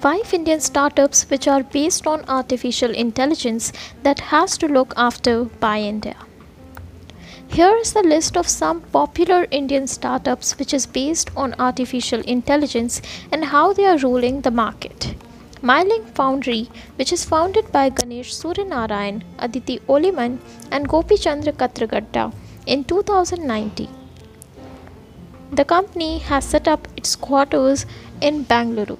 5 Indian startups which are based on artificial intelligence that has to look after by India. Here is the list of some popular Indian startups which is based on artificial intelligence and how they are ruling the market. Myelin Foundry, which is founded by Ganesh Suryanarayan, Aditi Olemann, and Gopi Chandra Katragadda in 2019. The company has set up its quarters in Bangalore.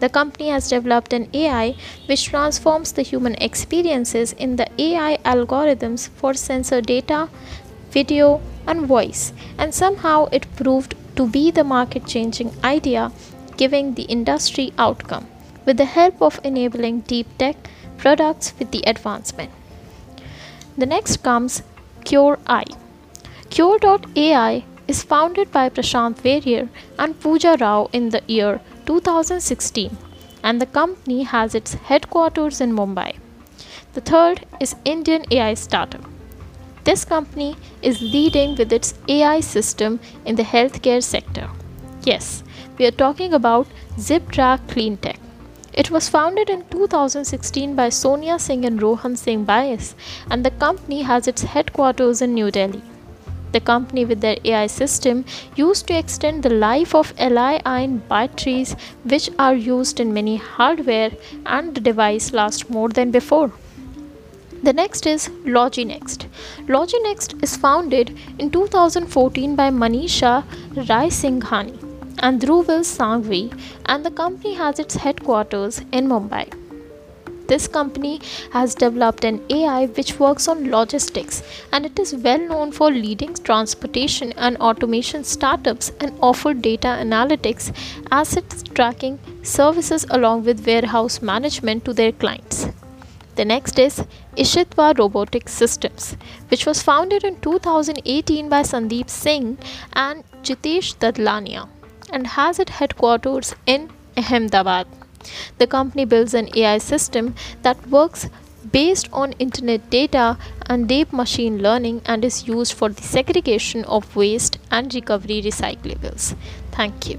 The company has developed an AI which transforms the human experiences in the AI algorithms for sensor data, video, and voice, and somehow it proved to be the market changing idea, giving the industry outcome with the help of enabling deep tech products with the advancement. The next comes Qure AI. Qure.ai is founded by Prashant Warier and Pooja Rao in the year 2016 and the company has its headquarters in Mumbai. The third is Indian AI Startup. This company is leading with its AI system in the healthcare sector. Yes, we are talking about Ziptrax CleanTech. It was founded in 2016 by Sonia Singh and Rohan Singh Vyas, and the company has its headquarters in New Delhi. The company, with their AI system, used to extend the life of Li-ion batteries, which are used in many hardware, and the device lasts more than before. The next is Loginext. Loginext is founded in 2014 by Manisha Rai Singhani and Dhruvil Sanghvi, and the company has its headquarters in Mumbai. This company has developed an AI which works on logistics and it is well known for leading transportation and automation startups and offer data analytics, asset tracking services along with warehouse management to their clients. The next is Ishitva Robotic Systems, which was founded in 2018 by Sandeep Singh and Jitesh Dadlania and has its headquarters in Ahmedabad. The company builds an AI system that works based on internet data and deep machine learning and is used for the segregation of waste and recovery recyclables. Thank you.